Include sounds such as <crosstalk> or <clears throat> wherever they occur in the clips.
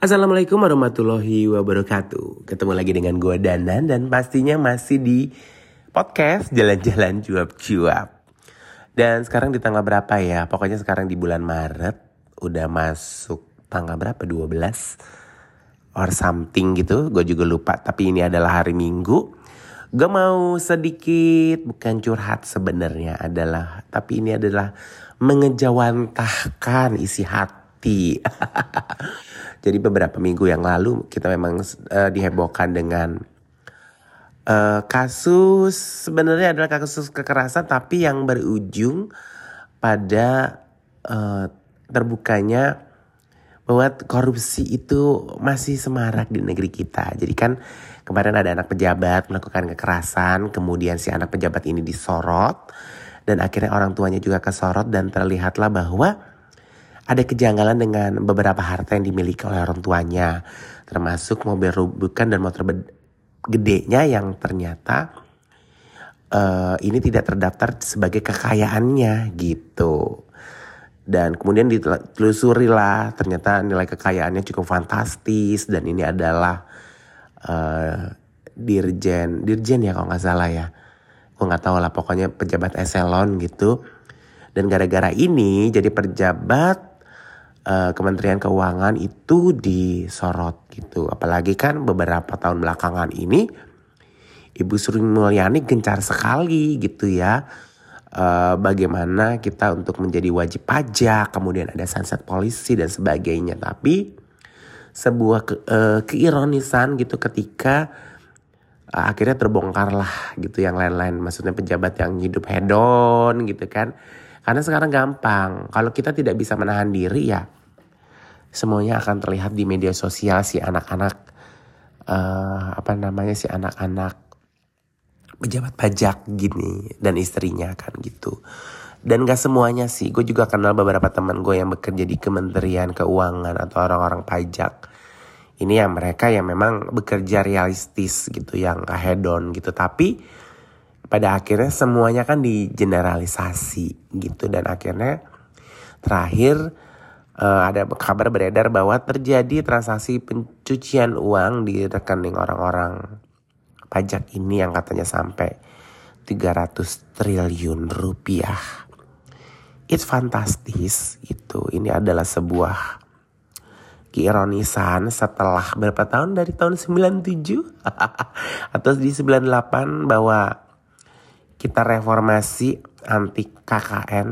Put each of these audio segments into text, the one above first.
Assalamualaikum warahmatullahi wabarakatuh. Ketemu lagi dengan gue Danan dan pastinya masih di podcast Jalan-Jalan Cuap-Cuap. Dan sekarang di tanggal berapa ya? Pokoknya sekarang di bulan Maret udah masuk tanggal berapa? 12 or something gitu. Gue juga lupa. Tapi ini adalah hari Minggu. Gue mau sedikit bukan curhat sebenarnya adalah tapi ini adalah mengejawantahkan isi hati. <laughs> Jadi beberapa minggu yang lalu kita memang uh, dihebohkan dengan uh, kasus sebenarnya adalah kasus kekerasan tapi yang berujung pada uh, terbukanya bahwa korupsi itu masih semarak di negeri kita. Jadi kan kemarin ada anak pejabat melakukan kekerasan, kemudian si anak pejabat ini disorot dan akhirnya orang tuanya juga kesorot dan terlihatlah bahwa ada kejanggalan dengan beberapa harta yang dimiliki oleh orang tuanya, termasuk mobil rubukan dan motor gedenya yang ternyata uh, ini tidak terdaftar sebagai kekayaannya gitu. Dan kemudian ditelusuri lah, ternyata nilai kekayaannya cukup fantastis dan ini adalah uh, dirjen, dirjen ya kalau nggak salah ya. Gue nggak tahu lah, pokoknya pejabat eselon gitu. Dan gara-gara ini jadi pejabat uh, Kementerian Keuangan itu disorot gitu. Apalagi kan beberapa tahun belakangan ini Ibu Sri Mulyani gencar sekali gitu ya. Uh, bagaimana kita untuk menjadi wajib pajak, kemudian ada sunset polisi dan sebagainya. Tapi sebuah ke, uh, keironisan gitu ketika uh, akhirnya terbongkar lah gitu yang lain-lain. Maksudnya pejabat yang hidup hedon gitu kan karena sekarang gampang. Kalau kita tidak bisa menahan diri ya semuanya akan terlihat di media sosial si anak-anak uh, apa namanya si anak-anak pejabat pajak gini dan istrinya kan gitu. Dan gak semuanya sih, gue juga kenal beberapa teman gue yang bekerja di Kementerian Keuangan atau orang-orang pajak. Ini yang mereka yang memang bekerja realistis gitu, yang hedon gitu. Tapi pada akhirnya semuanya kan digeneralisasi gitu dan akhirnya terakhir uh, ada kabar beredar bahwa terjadi transaksi pencucian uang di rekening orang-orang pajak ini yang katanya sampai 300 triliun rupiah. It's fantastis itu. Ini adalah sebuah keironisan setelah berapa tahun dari tahun 97 <laughs> atau di 98 bahwa kita reformasi anti KKN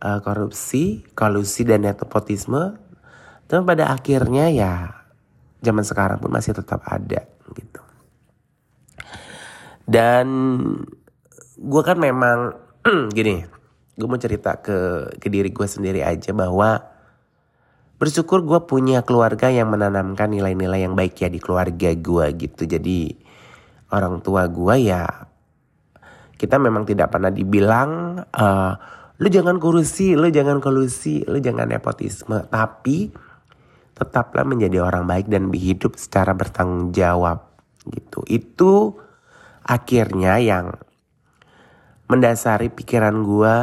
uh, korupsi, kolusi dan nepotisme. Tapi pada akhirnya ya zaman sekarang pun masih tetap ada gitu. Dan gue kan memang <clears throat> gini, gue mau cerita ke ke diri gue sendiri aja bahwa bersyukur gue punya keluarga yang menanamkan nilai-nilai yang baik ya di keluarga gue gitu. Jadi orang tua gue ya kita memang tidak pernah dibilang uh, lu jangan korupsi, lu jangan kolusi, lu jangan nepotisme, tapi tetaplah menjadi orang baik dan hidup secara bertanggung jawab gitu. Itu akhirnya yang mendasari pikiran gue.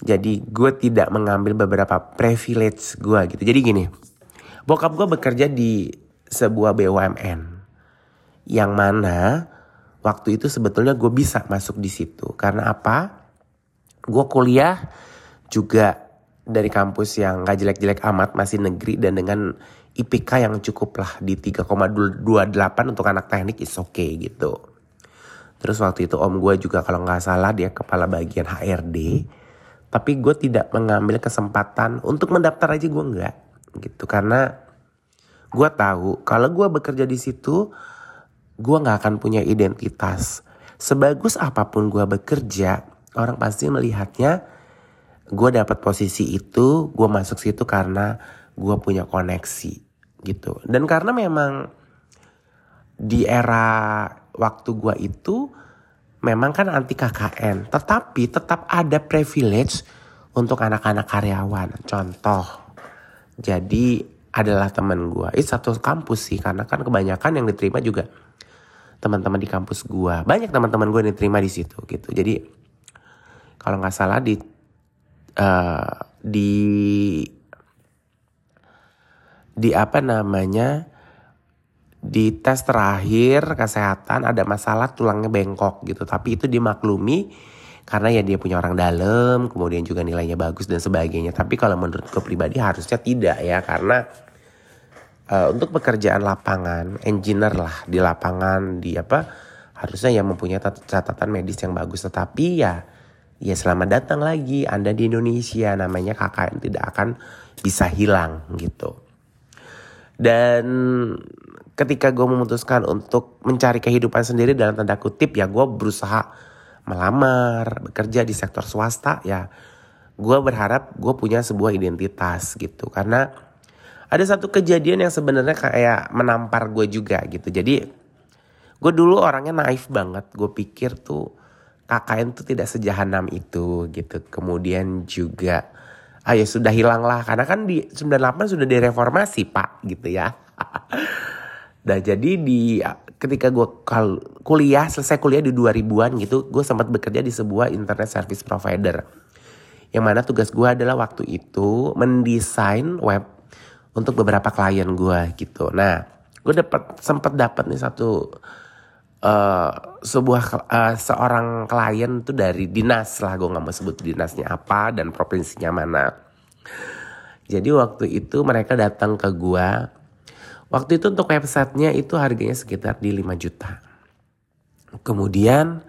Jadi gue tidak mengambil beberapa privilege gue gitu. Jadi gini, bokap gue bekerja di sebuah BUMN yang mana waktu itu sebetulnya gue bisa masuk di situ karena apa? gue kuliah juga dari kampus yang gak jelek-jelek amat masih negeri dan dengan IPK yang cukup lah di 3,28 untuk anak teknik is okay gitu. Terus waktu itu om gue juga kalau nggak salah dia kepala bagian HRD. Tapi gue tidak mengambil kesempatan untuk mendaftar aja gue nggak gitu karena gue tahu kalau gue bekerja di situ gue nggak akan punya identitas. Sebagus apa pun gue bekerja, orang pasti melihatnya gue dapat posisi itu gue masuk situ karena gue punya koneksi gitu. Dan karena memang di era waktu gue itu memang kan anti KKN tetapi tetap ada privilege untuk anak-anak karyawan. Contoh jadi adalah teman gue itu satu kampus sih karena kan kebanyakan yang diterima juga teman-teman di kampus gue banyak teman-teman yang diterima di situ gitu. Jadi kalau nggak salah di uh, di di apa namanya di tes terakhir kesehatan ada masalah tulangnya bengkok gitu. Tapi itu dimaklumi karena ya dia punya orang dalam kemudian juga nilainya bagus dan sebagainya. Tapi kalau menurut gue pribadi harusnya tidak ya karena uh, untuk pekerjaan lapangan engineer lah di lapangan di apa harusnya yang mempunyai catatan medis yang bagus. Tetapi ya ya selamat datang lagi Anda di Indonesia namanya KKN tidak akan bisa hilang gitu. Dan ketika gue memutuskan untuk mencari kehidupan sendiri dalam tanda kutip ya gue berusaha melamar bekerja di sektor swasta ya gue berharap gue punya sebuah identitas gitu. Karena ada satu kejadian yang sebenarnya kayak menampar gue juga gitu. Jadi gue dulu orangnya naif banget. Gue pikir tuh KKN tuh tidak sejahanam itu gitu. Kemudian juga ah ya sudah hilang lah. Karena kan di 98 sudah direformasi pak gitu ya. <laughs> Nah jadi di ketika gue kuliah selesai kuliah di 2000-an gitu gue sempat bekerja di sebuah internet service provider. Yang mana tugas gue adalah waktu itu mendesain web untuk beberapa klien gue gitu. Nah gue dapat sempat dapat nih satu uh, sebuah uh, seorang klien tuh dari dinas lah gue nggak mau sebut dinasnya apa dan provinsinya mana. Jadi waktu itu mereka datang ke gue Waktu itu untuk websitenya itu harganya sekitar di 5 juta. Kemudian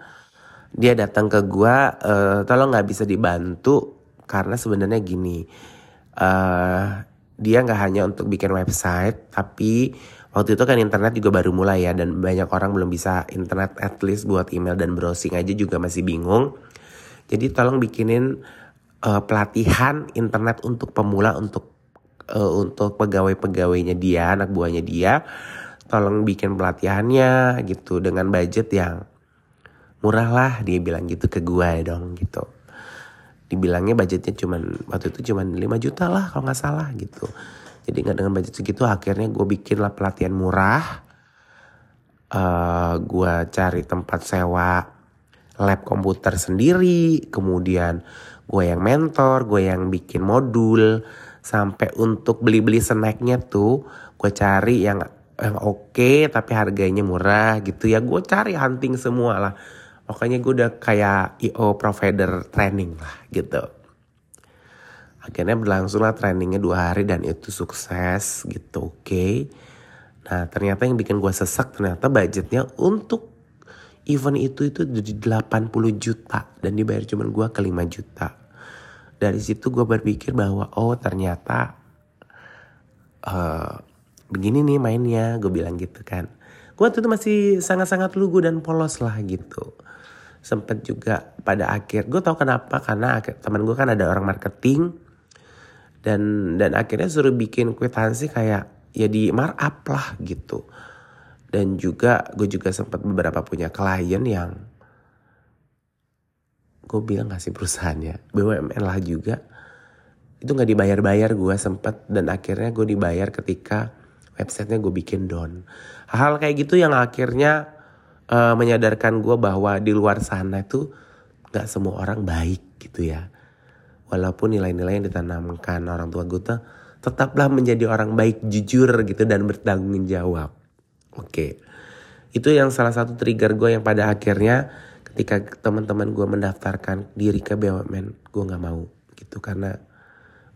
dia datang ke gua, e, tolong nggak bisa dibantu karena sebenarnya gini, uh, dia nggak hanya untuk bikin website, tapi waktu itu kan internet juga baru mulai ya dan banyak orang belum bisa internet at least buat email dan browsing aja juga masih bingung. Jadi tolong bikinin uh, pelatihan internet untuk pemula untuk uh, untuk pegawai-pegawainya dia, anak buahnya dia, tolong bikin pelatihannya gitu dengan budget yang murah lah dia bilang gitu ke gue dong gitu. Dibilangnya budgetnya cuman waktu itu cuman 5 juta lah kalau nggak salah gitu. Jadi nggak dengan budget segitu akhirnya gue bikin lah pelatihan murah. Uh, eh, gue cari tempat sewa lab komputer sendiri, kemudian gue yang mentor, gue yang bikin modul, sampai untuk beli-beli snacknya tuh gue cari yang yang oke okay, tapi harganya murah gitu ya gue cari hunting semua lah pokoknya gue udah kayak io provider training lah gitu. Akhirnya berlangsung lah trainingnya dua hari dan itu sukses gitu oke. Okay. nah ternyata yang bikin gue sesek ternyata budgetnya untuk event itu itu jadi 80 juta dan dibayar cuman gue ke 5 juta. Dari situ gue berpikir bahwa oh ternyata uh, begini nih mainnya gue bilang gitu kan. Gue tuh masih sangat-sangat lugu dan polos lah gitu sempet juga pada akhir. Gue tau kenapa karena teman gue kan ada orang marketing. Dan dan akhirnya suruh bikin kwitansi kayak ya di markup lah gitu. Dan juga gue juga sempat beberapa punya klien yang gue bilang sih perusahaannya BUMN lah juga. Itu nggak dibayar-bayar gue sempet dan akhirnya gue dibayar ketika websitenya gue bikin down. Hal, -hal kayak gitu yang akhirnya uh, menyadarkan gue bahwa di luar sana itu nggak semua orang baik gitu ya. Walaupun nilai-nilai yang ditanamkan orang tua gue tuh tetaplah menjadi orang baik jujur gitu dan bertanggung jawab. Oke. Okay. itu yang salah satu trigger gue yang pada akhirnya ketika teman-teman gue mendaftarkan diri ke BUMN gue nggak mau gitu karena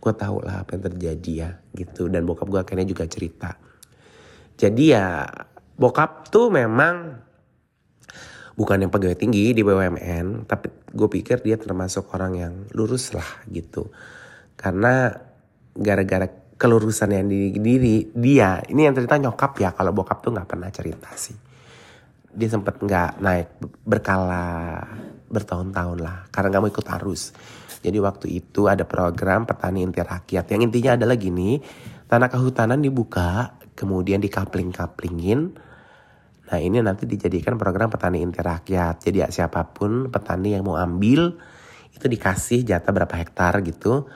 gue tahu lah apa yang terjadi ya gitu dan bokap gue akhirnya juga cerita. Jadi ya bokap tuh memang bukan yang pegawai tinggi di BUMN tapi gue pikir dia termasuk orang yang lurus lah gitu karena gara-gara kelurusan yang di diri dia ini yang cerita nyokap ya kalau bokap tuh nggak pernah cerita sih dia sempat nggak naik berkala bertahun-tahun lah karena nggak mau ikut arus. Jadi waktu itu ada program petani inti rakyat yang intinya adalah gini, tanah kehutanan dibuka, kemudian dikapling-kaplingin. Nah ini nanti dijadikan program petani inti rakyat. Jadi ya, siapa pun petani yang mau ambil itu dikasih jatah berapa hektar gitu.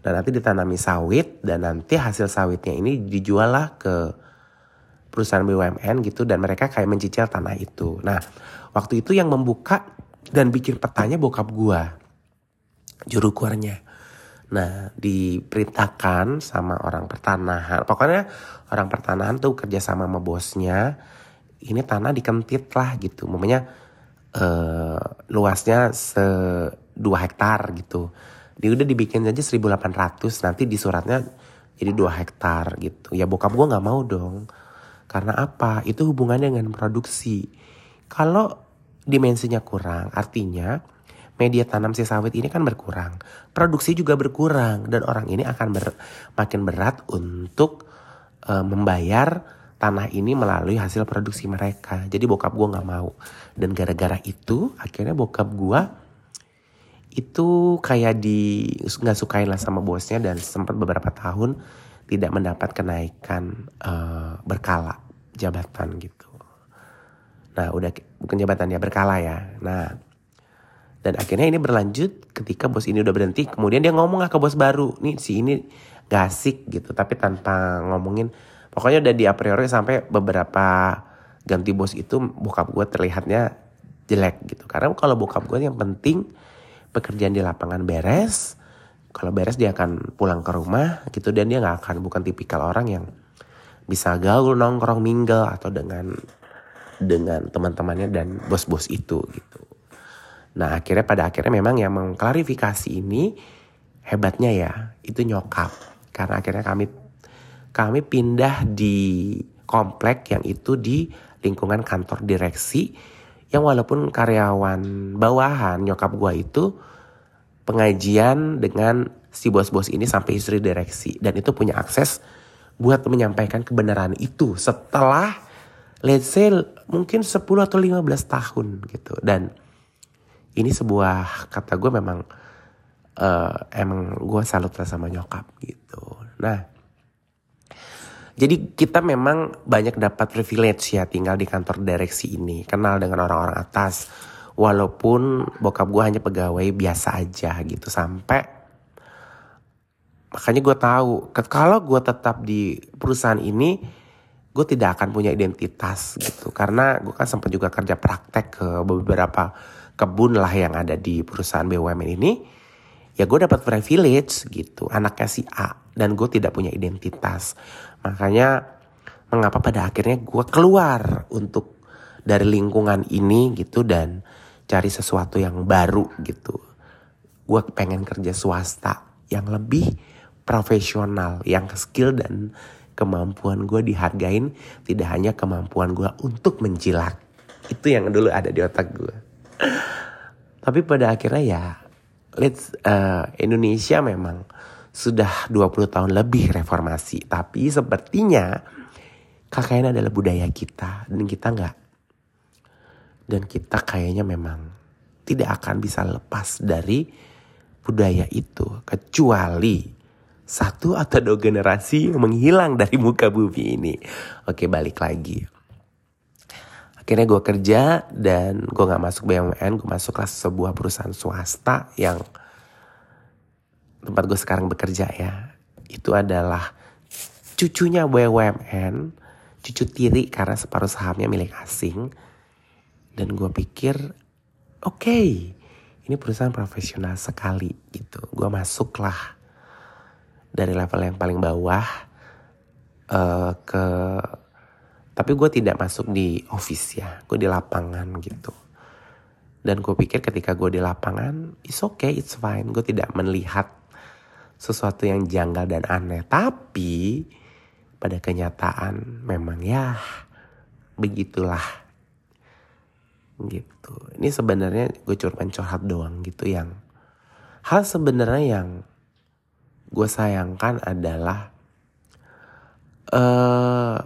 Dan nanti ditanami sawit dan nanti hasil sawitnya ini dijual lah ke perusahaan BUMN gitu dan mereka kayak mencicil tanah itu. Nah, waktu itu yang membuka dan bikin petanya bokap gua. Juru kuarnya. Nah, diperintahkan sama orang pertanahan. Pokoknya orang pertanahan tuh kerja sama sama bosnya. Ini tanah dikentit lah gitu. Mamanya eh, luasnya se 2 hektar gitu. Dia udah dibikin aja 1800 nanti di suratnya jadi 2 hektar gitu. Ya bokap gue nggak mau dong. Karena apa? Itu hubungannya dengan produksi. Kalau dimensinya kurang, artinya media tanam si sawit ini kan berkurang, produksi juga berkurang dan orang ini akan ber, makin berat untuk uh, membayar tanah ini melalui hasil produksi mereka. Jadi bokap gue nggak mau dan gara-gara itu akhirnya bokap gue itu kayak di nggak sukain lah sama bosnya dan sempat beberapa tahun tidak mendapat kenaikan uh, berkala jabatan gitu. Nah udah bukan jabatan ya berkala ya. Nah dan akhirnya ini berlanjut ketika bos ini udah berhenti. Kemudian dia ngomong ke bos baru. Nih si ini gak asik gitu. Tapi tanpa ngomongin. Pokoknya udah di a priori sampai beberapa ganti bos itu bokap gue terlihatnya jelek gitu. Karena kalau bokap gue yang penting pekerjaan di lapangan beres. Kalau beres dia akan pulang ke rumah gitu. Dan dia gak akan bukan tipikal orang yang bisa gaul nongkrong mingle atau dengan dengan teman-temannya dan bos-bos itu gitu. Nah akhirnya pada akhirnya memang yang mengklarifikasi ini hebatnya ya itu nyokap karena akhirnya kami kami pindah di komplek yang itu di lingkungan kantor direksi yang walaupun karyawan bawahan nyokap gua itu pengajian dengan si bos-bos ini sampai istri direksi dan itu punya akses buat menyampaikan kebenaran itu setelah let's say mungkin 10 atau 15 tahun gitu dan ini sebuah kata gue memang uh, emang gue salut sama nyokap gitu. Nah, jadi kita memang banyak dapat privilege ya tinggal di kantor direksi ini, kenal dengan orang-orang atas. Walaupun bokap gue hanya pegawai biasa aja gitu. Sampai makanya gue tahu kalau gue tetap di perusahaan ini gue tidak akan punya identitas gitu. Karena gue kan sempat juga kerja praktek ke beberapa kebun lah yang ada di perusahaan BUMN ini. Ya gue dapat privilege gitu. Anaknya si A dan gue tidak punya identitas. Makanya mengapa pada akhirnya gue keluar untuk dari lingkungan ini gitu dan cari sesuatu yang baru gitu. Gue pengen kerja swasta yang lebih profesional yang skill dan kemampuan gue dihargain tidak hanya kemampuan gue untuk menjilat. Itu yang dulu ada di otak gue. Tapi pada akhirnya ya let's uh, Indonesia memang sudah 20 tahun lebih reformasi. Tapi sepertinya KKN adalah budaya kita. Dan kita nggak. Dan kita kayaknya memang tidak akan bisa lepas dari budaya itu. Kecuali satu atau dua generasi menghilang dari muka bumi ini. Oke balik lagi. Akhirnya gue kerja dan gue nggak masuk BUMN gue masuklah sebuah perusahaan swasta yang tempat gue sekarang bekerja ya itu adalah cucunya BUMN cucu tiri karena separuh sahamnya milik asing dan gue pikir oke okay, ini perusahaan profesional sekali gitu gue masuklah dari level yang paling bawah uh, ke tapi gue tidak masuk di office ya, gue di lapangan gitu. Dan gue pikir ketika gue di lapangan, it's okay, it's fine. Gue tidak melihat sesuatu yang janggal dan aneh. Tapi pada kenyataan memang ya begitulah gitu. Ini sebenarnya gue cuma curhat doang gitu yang hal sebenarnya yang gue sayangkan adalah uh,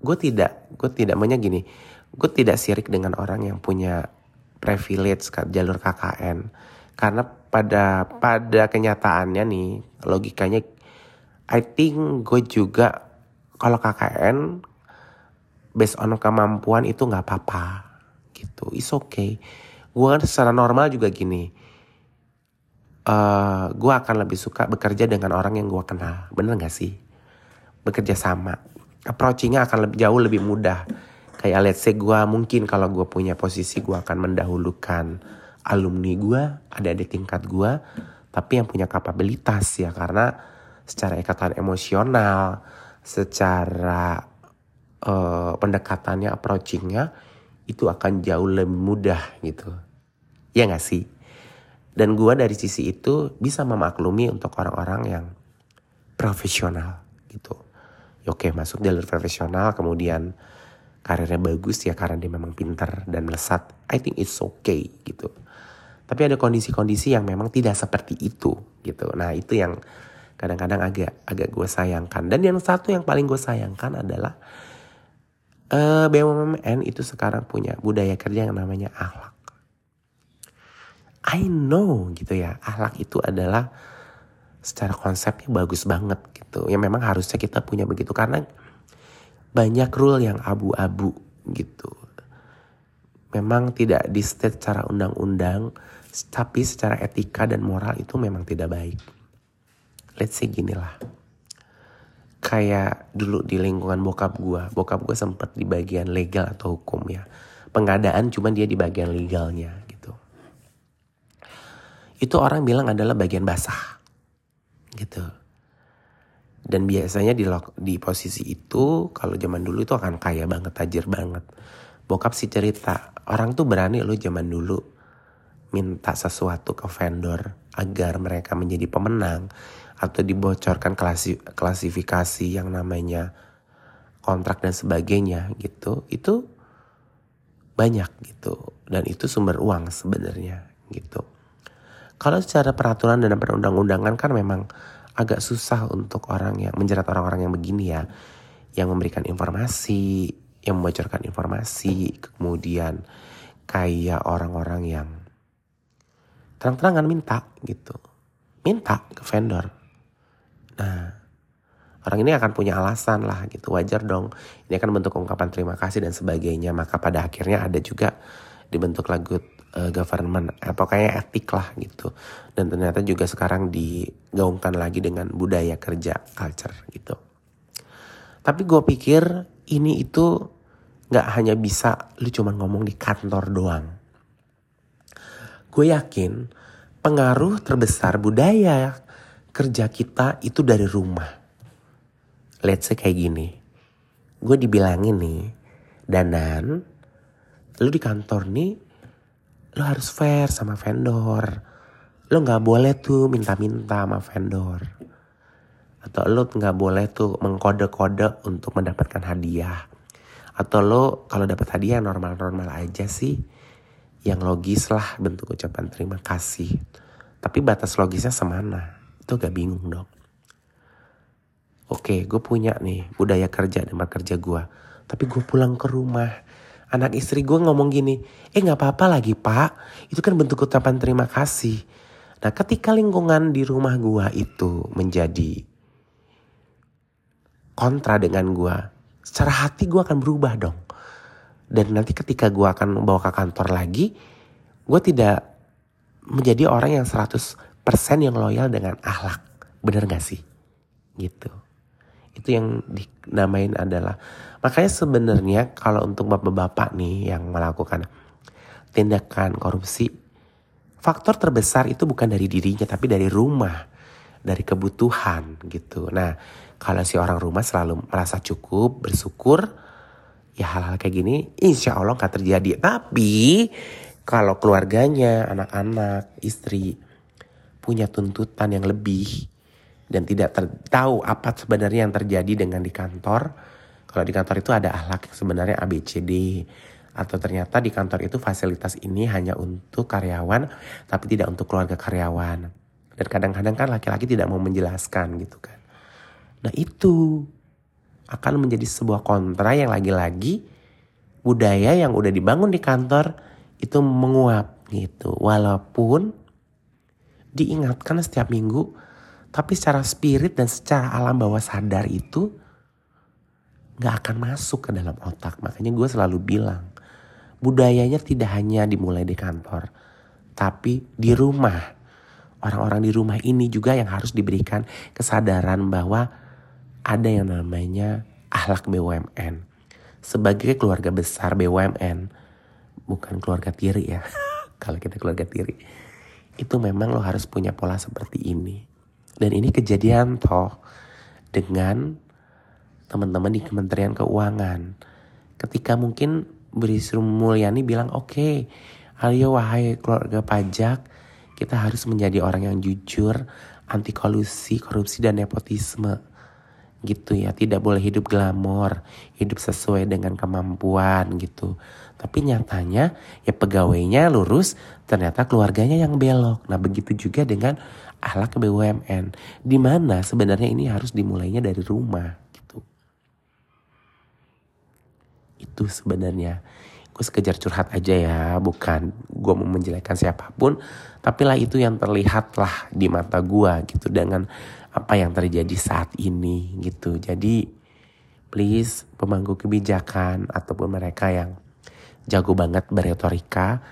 gue tidak gue tidak maunya gini gue tidak sirik dengan orang yang punya privilege jalur KKN karena pada pada kenyataannya nih logikanya I think gue juga kalau KKN based on kemampuan itu nggak apa-apa gitu. Is okay. Gue kan secara normal juga gini uh, gue akan lebih suka bekerja dengan orang yang gue kenal. Bener gak sih? Bekerja sama. Approachingnya akan lebih, jauh lebih mudah. Kayak let's say gue mungkin kalau gue punya posisi gue akan mendahulukan alumni gue, ada di tingkat gue, tapi yang punya kapabilitas ya karena secara ikatan emosional, secara uh, pendekatannya, approachingnya itu akan jauh lebih mudah gitu. Ya gak sih? Dan gua dari sisi itu bisa memaklumi untuk orang-orang yang profesional gitu. Ya, oke masuk jalur profesional kemudian karirnya bagus ya karena dia memang pintar dan melesat. I think it's okay gitu. Tapi ada kondisi-kondisi yang memang tidak seperti itu gitu. Nah itu yang kadang-kadang agak agak gue sayangkan. Dan yang satu yang paling gue sayangkan adalah uh, eh, BUMN itu sekarang punya budaya kerja yang namanya akhlak. I know gitu ya, akhlak itu adalah secara konsepnya bagus banget gitu. Ya memang harusnya kita punya begitu karena banyak rule yang abu-abu gitu. Memang tidak di state secara undang-undang tapi secara etika dan moral itu memang tidak baik. Let's say gini lah. Kayak dulu di lingkungan bokap gue. Bokap gue sempat di bagian legal atau hukum ya. Pengadaan cuma dia di bagian legalnya gitu. Itu orang bilang adalah bagian basah. Gitu. Dan biasanya di, di posisi itu kalau zaman dulu itu akan kaya banget, tajir banget. Bokap sih cerita, orang tuh berani loh zaman dulu minta sesuatu ke vendor agar mereka menjadi pemenang atau dibocorkan klasi, klasifikasi yang namanya kontrak dan sebagainya gitu. Itu banyak gitu. Dan itu sumber uang sebenarnya gitu. Kalau secara peraturan dan perundang-undangan kan memang agak susah untuk orang yang menjerat orang-orang yang begini ya yang memberikan informasi yang membocorkan informasi kemudian kayak orang-orang yang terang-terangan minta gitu. Minta ke vendor. Nah, orang ini akan punya alasan lah gitu. Wajar dong. Ini akan bentuk ungkapan terima kasih dan sebagainya. Maka pada akhirnya ada juga dibentuk lagu uh, government. Eh, pokoknya etik lah gitu. Dan ternyata juga sekarang digaungkan lagi dengan budaya kerja culture gitu. Tapi gue pikir ini itu gak hanya bisa lu cuma ngomong di kantor doang gue yakin pengaruh terbesar budaya kerja kita itu dari rumah. Let's say kayak gini. Gue dibilangin nih, Danan, lu di kantor nih, lu harus fair sama vendor. Lu gak boleh tuh minta-minta sama vendor. Atau lu gak boleh tuh mengkode-kode untuk mendapatkan hadiah. Atau lu kalau dapat hadiah normal-normal aja sih yang logis lah bentuk ucapan terima kasih. Tapi batas logisnya semana? Itu gak bingung dong. Oke, gue punya nih budaya kerja tempat kerja gue. Tapi gue pulang ke rumah. Anak istri gue ngomong gini, eh gak apa-apa lagi pak. Itu kan bentuk ucapan terima kasih. Nah ketika lingkungan di rumah gue itu menjadi kontra dengan gue. Secara hati gue akan berubah dong dan nanti ketika gue akan membawa ke kantor lagi, gue tidak menjadi orang yang 100% yang loyal dengan akhlak. Bener gak sih? Gitu. Itu yang dinamain adalah. Makanya sebenarnya kalau untuk bapak-bapak nih yang melakukan tindakan korupsi, faktor terbesar itu bukan dari dirinya tapi dari rumah, dari kebutuhan gitu. Nah, kalau si orang rumah selalu merasa cukup, bersyukur, ya hal-hal kayak gini insya Allah gak terjadi. Tapi kalau keluarganya, anak-anak, istri punya tuntutan yang lebih dan tidak tahu apa sebenarnya yang terjadi dengan di kantor. Kalau di kantor itu ada ahlak sebenarnya ABCD atau ternyata di kantor itu fasilitas ini hanya untuk karyawan tapi tidak untuk keluarga karyawan. Dan kadang-kadang kan laki-laki tidak mau menjelaskan gitu kan. Nah itu akan menjadi sebuah kontra yang lagi-lagi budaya yang udah dibangun di kantor itu menguap gitu. Walaupun diingatkan setiap minggu, tapi secara spirit dan secara alam bawah sadar itu gak akan masuk ke dalam otak. Makanya gue selalu bilang, budayanya tidak hanya dimulai di kantor, tapi di rumah. Orang-orang di rumah ini juga yang harus diberikan kesadaran bahwa ada yang namanya ahlak BUMN. Sebagai keluarga besar BUMN, bukan keluarga tiri ya. <laughs> Kalau kita keluarga tiri. itu memang lo harus punya pola seperti ini. Dan ini kejadian toh dengan teman-teman di Kementerian Keuangan. Ketika mungkin Bri Sri Mulyani bilang oke, okay, ayo wahai keluarga pajak, kita harus menjadi orang yang jujur, anti kolusi, korupsi dan nepotisme. Gitu ya tidak boleh hidup glamor hidup sesuai dengan kemampuan gitu. Tapi nyatanya ya pegawainya lurus ternyata keluarganya yang belok. Nah begitu juga dengan ahlak BUMN di mana sebenarnya ini harus dimulainya dari rumah gitu. Itu sebenarnya. Gue sekejar curhat aja ya bukan gue mau menjelekkan siapa pun tapi lah itu yang terlihat lah di mata gue gitu dengan apa yang terjadi saat ini gitu. Jadi please pemangku kebijakan ataupun mereka yang jago banget beretorika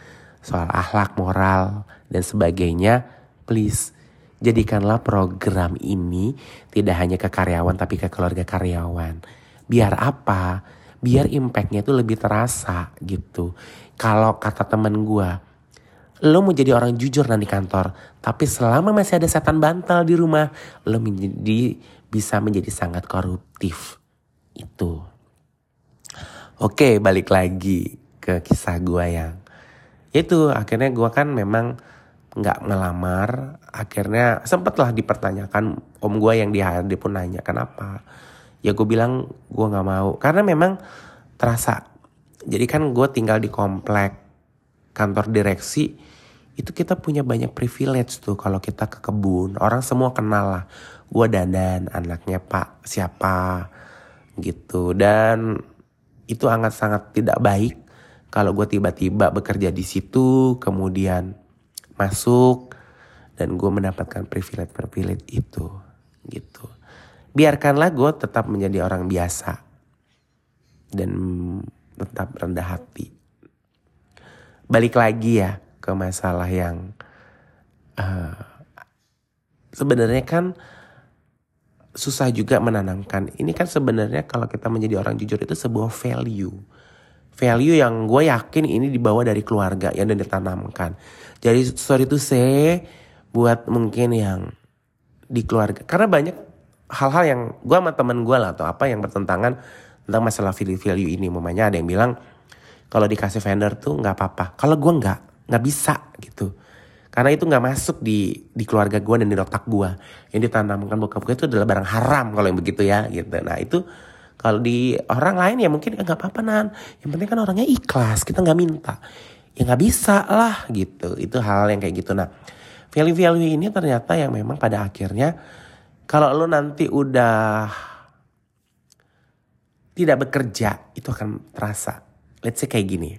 soal akhlak, moral dan sebagainya, please jadikanlah program ini tidak hanya ke karyawan tapi ke keluarga karyawan. Biar apa? Biar impactnya itu lebih terasa gitu. Kalau kata temen gue, lo mau jadi orang jujur nanti kantor. Tapi selama masih ada setan bantal di rumah, lo menjadi bisa menjadi sangat koruptif. Itu. Oke, balik lagi ke kisah gue yang itu akhirnya gue kan memang nggak ngelamar akhirnya sempetlah dipertanyakan om gue yang di HRD pun nanya kenapa? Ya gue bilang gue nggak mau. Karena memang terasa. Jadi kan gue tinggal di komplek kantor direksi itu kita punya banyak privilege tuh kalau kita ke kebun. Orang semua kenal lah. Gue dandan anaknya pak siapa gitu. Dan itu sangat sangat tidak baik kalau gue tiba-tiba bekerja di situ kemudian masuk dan gue mendapatkan privilege privilege itu gitu biarkanlah gue tetap menjadi orang biasa dan tetap rendah hati balik lagi ya ke masalah yang uh, sebenarnya kan susah juga menanamkan. Ini kan sebenarnya kalau kita menjadi orang jujur itu sebuah value. Value yang gue yakin ini dibawa dari keluarga yang dan ditanamkan. Jadi sorry itu saya buat mungkin yang di keluarga. Karena banyak hal-hal yang gue sama temen gue lah atau apa yang bertentangan tentang masalah value-value ini. Mamanya ada yang bilang kalau dikasih vendor tuh nggak apa-apa. Kalau gue nggak, nggak bisa gitu karena itu nggak masuk di di keluarga gue dan di otak gue yang ditanamkan bokap gue itu adalah barang haram kalau yang begitu ya gitu nah itu kalau di orang lain ya mungkin nggak apa-apa nan. Yang penting kan orangnya ikhlas kita nggak minta. Ya nggak bisa lah gitu. Itu hal, yang kayak gitu. Nah value-value ini ternyata yang memang pada akhirnya kalau lo nanti udah tidak bekerja itu akan terasa. Let's say kayak gini.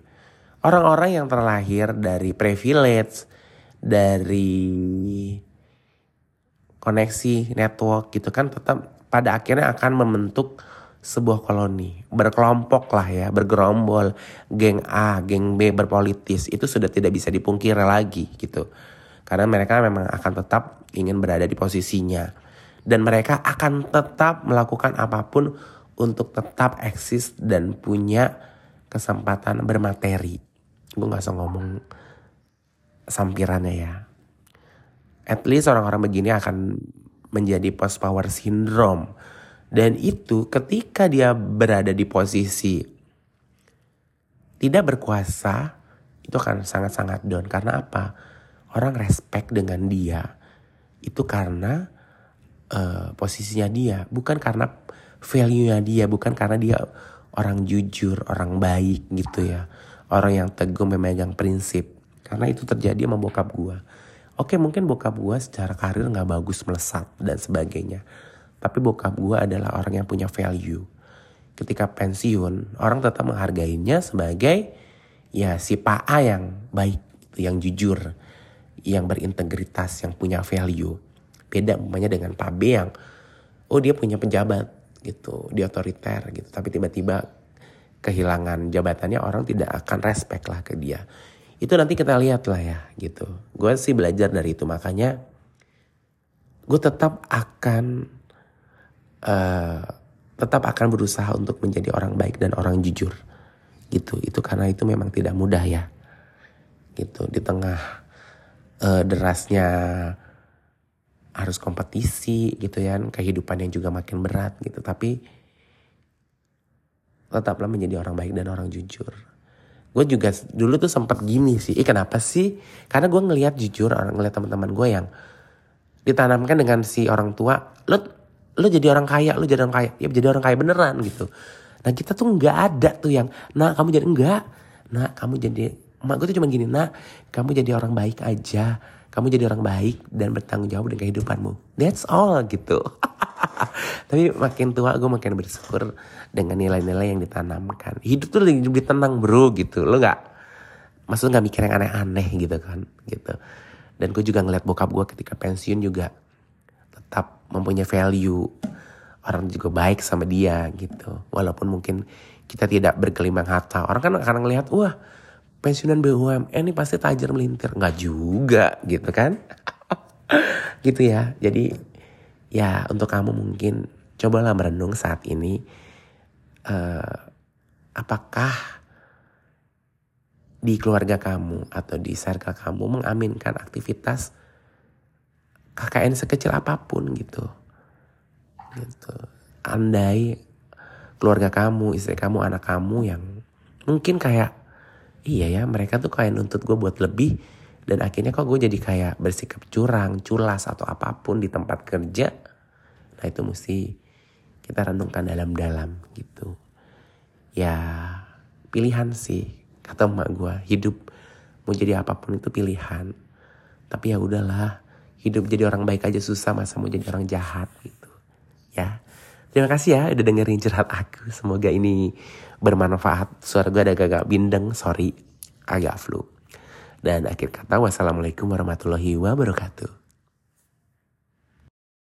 Orang-orang yang terlahir dari privilege, dari koneksi network gitu kan tetap pada akhirnya akan membentuk sebuah koloni. Berkelompok lah ya bergerombol. Geng A geng B berpolitis itu sudah tidak bisa dipungkiri lagi gitu. Karena mereka memang akan tetap ingin berada di posisinya. Dan mereka akan tetap melakukan apa pun untuk tetap eksis dan punya kesempatan bermateri. Gue gak usah ngomong sampirannya ya. At least orang-orang begini akan menjadi post power syndrome. Dan itu ketika dia berada di posisi tidak berkuasa, itu akan sangat-sangat down. Karena apa? Orang respect dengan dia. Itu karena uh, posisinya dia. Bukan karena value-nya dia. Bukan karena dia orang jujur, orang baik gitu ya orang yang teguh memegang prinsip karena itu terjadi sama bokap gue oke mungkin bokap gue secara karir nggak bagus melesat dan sebagainya tapi bokap gue adalah orang yang punya value ketika pensiun orang tetap menghargainya sebagai ya si Pak A yang baik yang jujur yang berintegritas yang punya value beda umpamanya dengan Pak B yang oh dia punya pejabat gitu dia otoriter gitu tapi tiba-tiba kehilangan jabatannya orang tidak akan respect lah ke dia. Itu nanti kita lihat lah ya gitu. Gue sih belajar dari itu makanya gue tetap akan uh, tetap akan berusaha untuk menjadi orang baik dan orang jujur. Gitu. Itu karena itu memang tidak mudah ya. Gitu. Di tengah uh, derasnya harus kompetisi gitu ya kehidupan yang juga makin berat gitu. Tapi tetaplah menjadi orang baik dan orang jujur. Gue juga dulu tuh sempat gini sih. Eh kenapa sih? Karena gue ngelihat jujur orang ngelihat teman-teman gue yang ditanamkan dengan si orang tua lo lo jadi orang kaya lo jadi orang kaya. Ya jadi orang kaya beneran gitu. Nah kita tuh nggak ada tuh yang nah kamu jadi enggak nah kamu jadi mak gue tuh cuma gini nah kamu jadi orang baik aja. Kamu jadi orang baik dan bertanggung jawab dengan kehidupanmu. That's all gitu. <laughs> Tapi makin tua gue makin bersyukur dengan nilai-nilai yang ditanamkan. Hidup tuh lebih tenang bro gitu. Lo nggak maksudnya nggak mikir yang aneh-aneh gitu kan gitu. Dan gue juga ngeliat bokap gue ketika pensiun juga tetap mempunyai value. Orang juga baik sama dia gitu. Walaupun mungkin kita tidak bergelimang harta. Orang kan akan ngelihat wah pensiunan BUMN ini pasti tajir melintir. Nggak juga gitu kan? <laughs> Gitu ya. Jadi ya untuk kamu mungkin cobalah merenung saat ini uh, apakah di keluarga kamu atau di circle kamu mengaminkan aktivitas KKN sekecil apa pun gitu gitu andai keluarga kamu istri kamu anak kamu yang mungkin kayak iya ya mereka tuh kayak nuntut gue buat lebih dan akhirnya kok gue jadi kayak bersikap curang culas atau apa pun di tempat kerja nah itu mesti kita renungkan dalam-dalam gitu. Ya pilihan sih kata emak gue hidup mau jadi apa pun itu pilihan. Tapi ya udahlah hidup jadi orang baik aja susah masa mau jadi orang jahat gitu. Ya terima kasih ya udah dengerin curhat aku. Semoga ini bermanfaat. Suara gue ada agak bindeng sorry agak flu. Dan akhir kata wassalamualaikum warahmatullahi wabarakatuh.